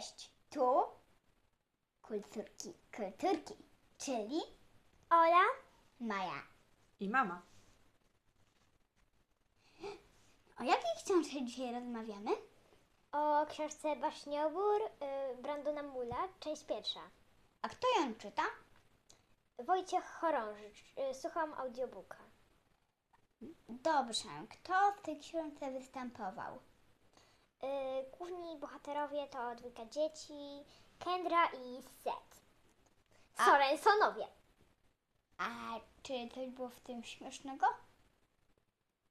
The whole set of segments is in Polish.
Cześć, tu Kulturki Kulturki, czyli Ola, Maja. I mama. O jakiej książce dzisiaj rozmawiamy? o książce Baśniobór y, Brandona Mula, część pierwsza. A kto ją czyta? Wojciech Chorążycz, y, słucham audiobooka. Dobrze, kto w tej książce występował? Y, główni bohaterowie to dwójka dzieci, Kendra i Seth. A- Sorensonowie. A czy coś było w tym śmiesznego?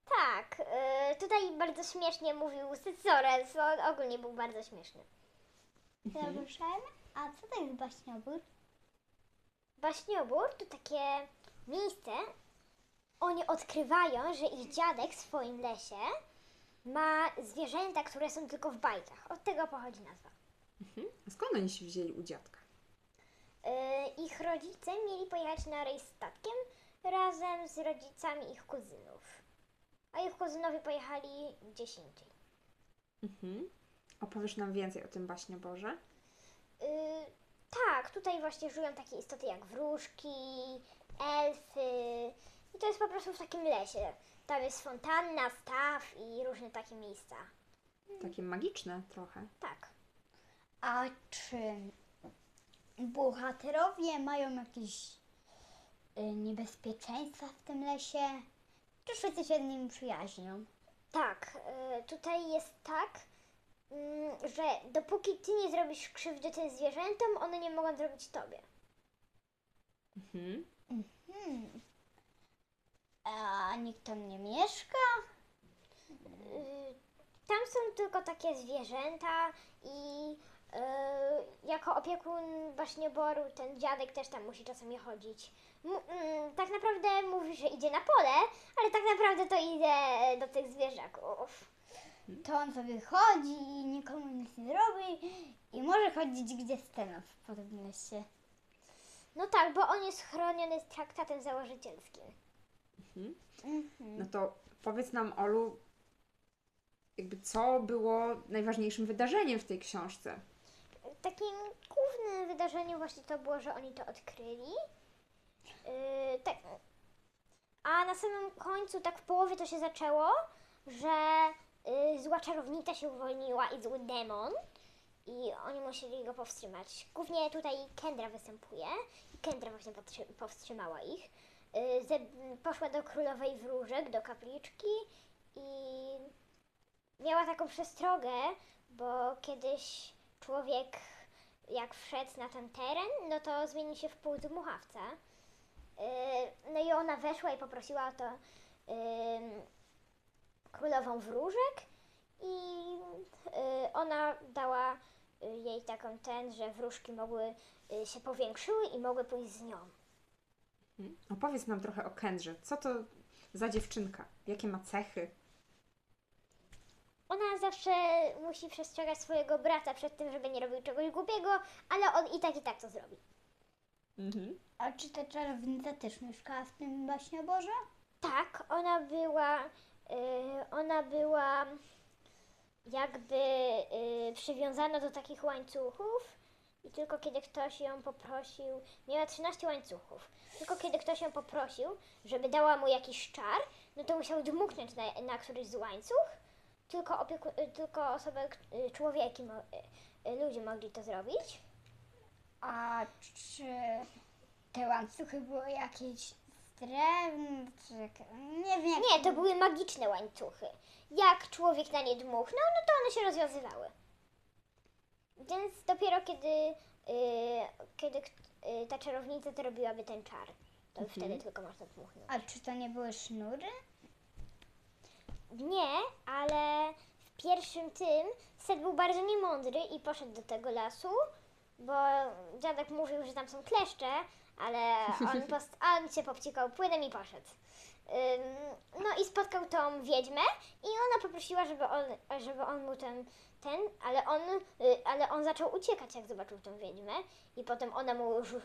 Tak, y, tutaj bardzo śmiesznie mówił Seth Sorenson, ogólnie był bardzo śmieszny. Dobrze, a co to jest baśniobór? Baśniobór to takie miejsce, oni odkrywają, że ich dziadek w swoim lesie ma zwierzęta, które są tylko w bajkach. Od tego pochodzi nazwa. Mhm. A skąd oni się wzięli u dziadka? Yy, ich rodzice mieli pojechać na rejs statkiem razem z rodzicami ich kuzynów. A ich kuzynowie pojechali gdzieś indziej. Mhm. Opowiesz nam więcej o tym baśnioborze? Yy, tak, tutaj właśnie żyją takie istoty jak wróżki, elfy. I to jest po prostu w takim lesie. Tam jest fontanna, staw i różne takie miejsca. Takie magiczne trochę. Tak. A czy bohaterowie mają jakieś y, niebezpieczeństwa w tym lesie? Czy wszyscy się z nimi przyjaźnią? Tak, y, tutaj jest tak, mm, że dopóki ty nie zrobisz krzywdy tym zwierzętom, one nie mogą zrobić tobie. Mhm. Hmm. A nikt tam nie mieszka? Y, Tam są tylko takie zwierzęta i y, jako opiekun baśnioboru ten dziadek też tam musi czasami chodzić. M- mm, tak naprawdę mówi, że idzie na pole, ale tak naprawdę to idzie do tych zwierzaków. To on sobie chodzi i nikomu nic nie robi i może chodzić gdzie chce po tym lesie. No tak, bo on jest chroniony traktatem założycielskim. Mhm. No to powiedz nam, Olu, jakby co było najważniejszym wydarzeniem w tej książce? Takim głównym wydarzeniem właśnie to było, że oni to odkryli. Yy, tak. A na samym końcu, tak w połowie to się zaczęło, że yy, zła czarownica się uwolniła i zły demon. I oni musieli go powstrzymać. Głównie tutaj Kendra występuje. I Kendra właśnie powstrzy- powstrzymała ich. Ze- poszła do królowej wróżek, do kapliczki i miała taką przestrogę, bo kiedyś człowiek jak wszedł na ten teren, no to zmienił się w półdmuchawca. Yy, No i ona weszła i poprosiła o to yy, królową wróżek i ona dała jej taką ten, że wróżki mogły się powiększyły i mogły pójść z nią. Opowiedz nam trochę o Kendrze. Co to za dziewczynka? Jakie ma cechy? Ona zawsze musi przestrzegać swojego brata przed tym, żeby nie robił czegoś głupiego, ale on i tak i tak to zrobi. Mhm. A czy ta czarownica też mieszkała w tym baśnioborze? Tak, ona była, y, ona była jakby y, przywiązana do takich łańcuchów i tylko kiedy ktoś ją poprosił, miała 13 łańcuchów, tylko kiedy ktoś ją poprosił, żeby dała mu jakiś czar, no to musiał dmuchnąć na, na któryś z łańcuch, tylko, opieku, y, tylko osoby, człowieki, y, y, ludzie mogli to zrobić. A czy te łańcuchy były jakieś czy jak- nie wiem. Nie, to były magiczne łańcuchy. Jak człowiek na nie dmuchnął, no to one się rozwiązywały. Więc dopiero kiedy, y, kiedy y, ta czarownica to robiłaby ten czar, to Mhm. wtedy tylko można dmuchnąć. A czy to nie były sznury? Nie, ale w pierwszym tym Seth był bardzo niemądry i poszedł do tego lasu, bo dziadek mówił, że tam są kleszcze, ale on, post- on się popcikał płynem i poszedł. No i spotkał tą wiedźmę i ona poprosiła, żeby on, żeby on mu ten, ten ale, on, y, ale on zaczął uciekać, jak zobaczył tą wiedźmę i potem ona mu już, y,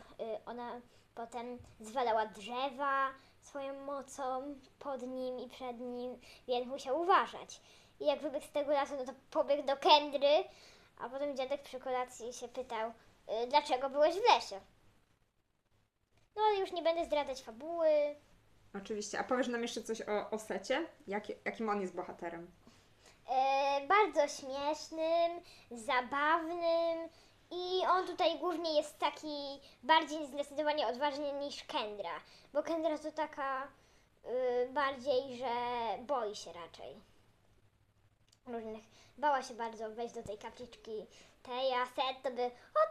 ona potem zwalała drzewa swoją mocą pod nim i przed nim, więc musiał uważać. I jak wybiegł z tego lasu, no to pobiegł do Kendry, A potem dziadek przy kolacji się pytał, y, dlaczego byłeś w lesie? No ale już nie będę zdradzać fabuły. Oczywiście. A powiesz nam jeszcze coś o, o Secie? Jak, jakim on jest bohaterem? E, bardzo śmiesznym, zabawnym i on tutaj głównie jest taki bardziej zdecydowanie odważny niż Kendra, bo Kendra to taka y, bardziej, że boi się raczej różnych. Bała się bardzo wejść do tej kapliczki tej, a Set to by o,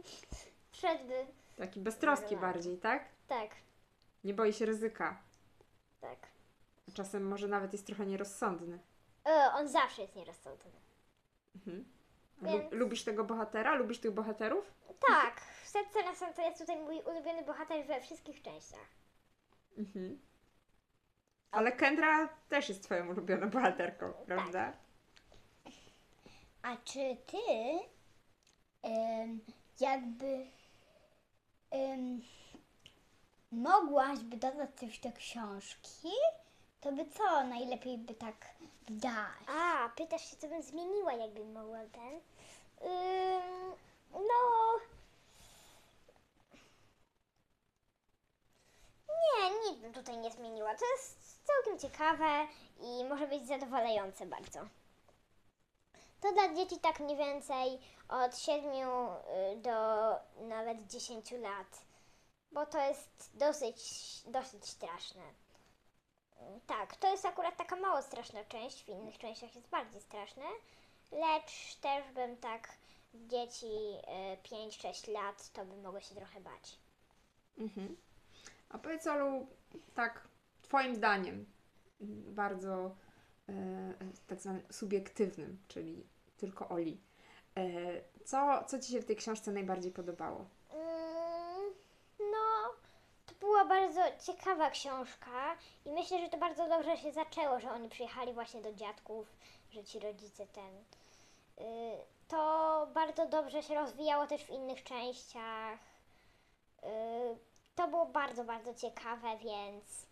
Taki beztroski Normalny. bardziej, tak? tak, Nie boi się ryzyka. tak. A czasem może nawet jest trochę nierozsądny. E, on zawsze jest nierozsądny. Mhm. Lu- Więc- Lubisz tego bohatera? Lubisz tych bohaterów? Tak, w setce na to jest tutaj mój ulubiony bohater we wszystkich częściach. Mhm. Ale Kendra też jest twoją ulubioną bohaterką, prawda? A czy ty em, jakby em, mogłaś by dodać coś do książki, to by co najlepiej by tak dać? A, pytasz się, co bym zmieniła, jakbym mogła ten. Ym, no. Nie, nic bym tutaj nie zmieniła. To jest całkiem ciekawe i może być zadowalające bardzo. To dla dzieci tak mniej więcej od 7 y, do nawet 10 lat, bo to jest dosyć, dosyć straszne. Tak, to jest akurat taka mało straszna część, w innych częściach jest bardziej straszne, lecz też bym tak dzieci y, 5-6 lat to by mogły się trochę bać. Mhm. A powiedz Olu, tak twoim zdaniem, bardzo tak zwanym subiektywnym, czyli tylko Oli. E, co, co Ci się w tej książce najbardziej podobało? Mm, no, to była bardzo ciekawa książka i myślę, że to bardzo dobrze się zaczęło, że oni przyjechali właśnie do dziadków, że ci rodzice ten. Y, to bardzo dobrze się rozwijało też w innych częściach. Y, to było bardzo, bardzo ciekawe, więc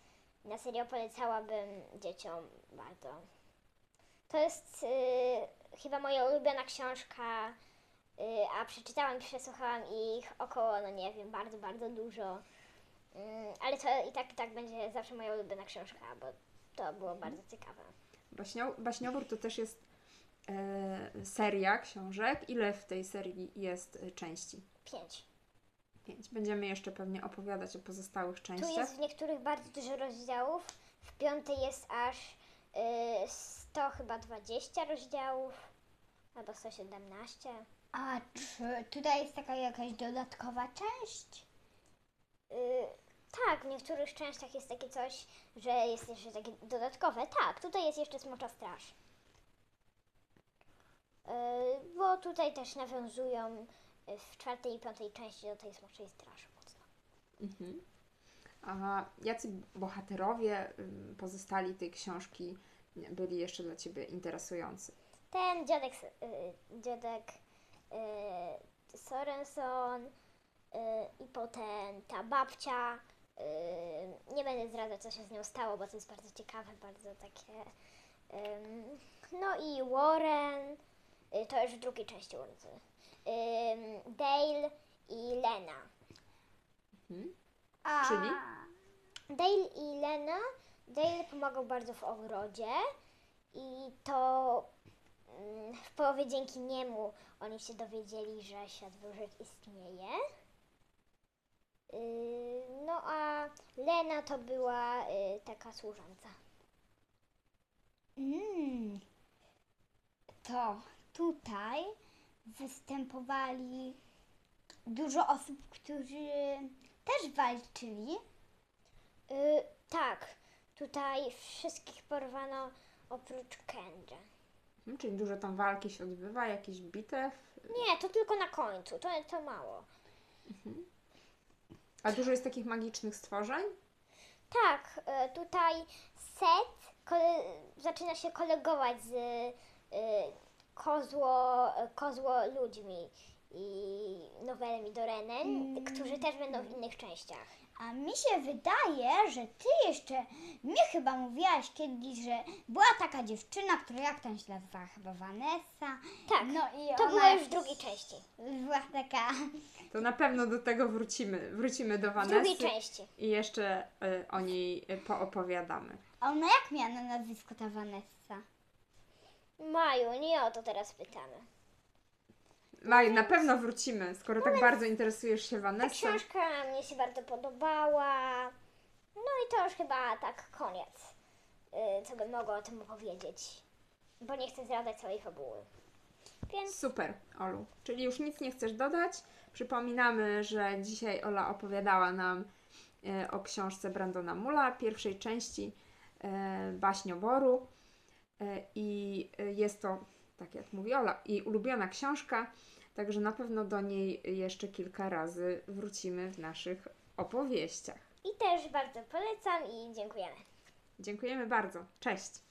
na serio polecałabym dzieciom bardzo. To jest y, chyba moja ulubiona książka Y, a przeczytałam i przesłuchałam ich około, no nie wiem, bardzo, bardzo dużo. Ym, Ale to i tak, i tak będzie zawsze moja ulubiona książka, bo to było bardzo ciekawe. Baśnio, Baśniobór to też jest e, seria książek. Ile w tej serii jest części? Pięć. Pięć. Będziemy jeszcze pewnie opowiadać o pozostałych Tu częściach. jest w niektórych bardzo dużo rozdziałów, w piątej jest aż y, 100 chyba 20 rozdziałów, albo 117. A czy tutaj jest taka jakaś dodatkowa część? Y, tak, w niektórych częściach jest takie coś, że jest jeszcze takie dodatkowe. Tak, tutaj jest jeszcze Smocza Straż. Y, bo tutaj też nawiązują w czwartej i piątej części do tej Smoczej Straży mocno. Mhm. A jacy bohaterowie pozostali tej książki byli jeszcze dla Ciebie interesujący? Ten dziadek, y, dziadek y, Sorenson y, i potem ta babcia. Y, nie będę zdradzać, co się z nią stało, bo to jest bardzo ciekawe, bardzo takie. no i Warren, y, to już w drugiej części ulicy. Dale i Lena. Mhm. A, Czyli? Dale i Lena. Dale pomagał bardzo w ogrodzie i to mm, w połowie dzięki niemu oni się dowiedzieli, że świat wróżek istnieje. No a Lena to była y, taka służąca. Mm, to tutaj występowali dużo osób, którzy też walczyli. Y, tak, tutaj wszystkich porwano oprócz Kendra. Mhm, czyli dużo tam walki się odbywa, jakieś bitew. Nie, to tylko na końcu, to, to mało. A dużo jest takich magicznych stworzeń? Tak, e, tutaj set zaczyna się kolegować z e, kozło, kozło ludźmi i Nowelem i Dorenen, Mm. którzy też będą w innych częściach. A mi się wydaje, że ty jeszcze mi chyba mówiłaś kiedyś, że była taka dziewczyna, która jak tam się nazywała? Chyba Vanessa. Tak, No i to ona było już w drugiej części. Była taka. To na pewno do tego wrócimy. Wrócimy do W drugiej Vanessy części. i jeszcze y, o niej y, poopowiadamy. A ona jak miała na nazwisko ta Vanessa? Maju, nie o to teraz pytamy. Maju, na pewno wrócimy, skoro tak bardzo interesujesz się Ta Vanessą. książka mnie się bardzo podobała. No i to już chyba tak koniec, y, co bym mogła o tym opowiedzieć. Bo nie chcę zdradzać całej fabuły. Więc Super, Olu. Czyli już nic nie chcesz dodać. Przypominamy, że dzisiaj Ola opowiadała nam e, o książce Brandona Mula, pierwszej części e, Baśnioboru. E, I e, jest to, tak jak mówi Ola, jej ulubiona książka, także na pewno do niej jeszcze kilka razy wrócimy w naszych opowieściach. i też bardzo polecam i dziękujemy. Dziękujemy bardzo. Cześć!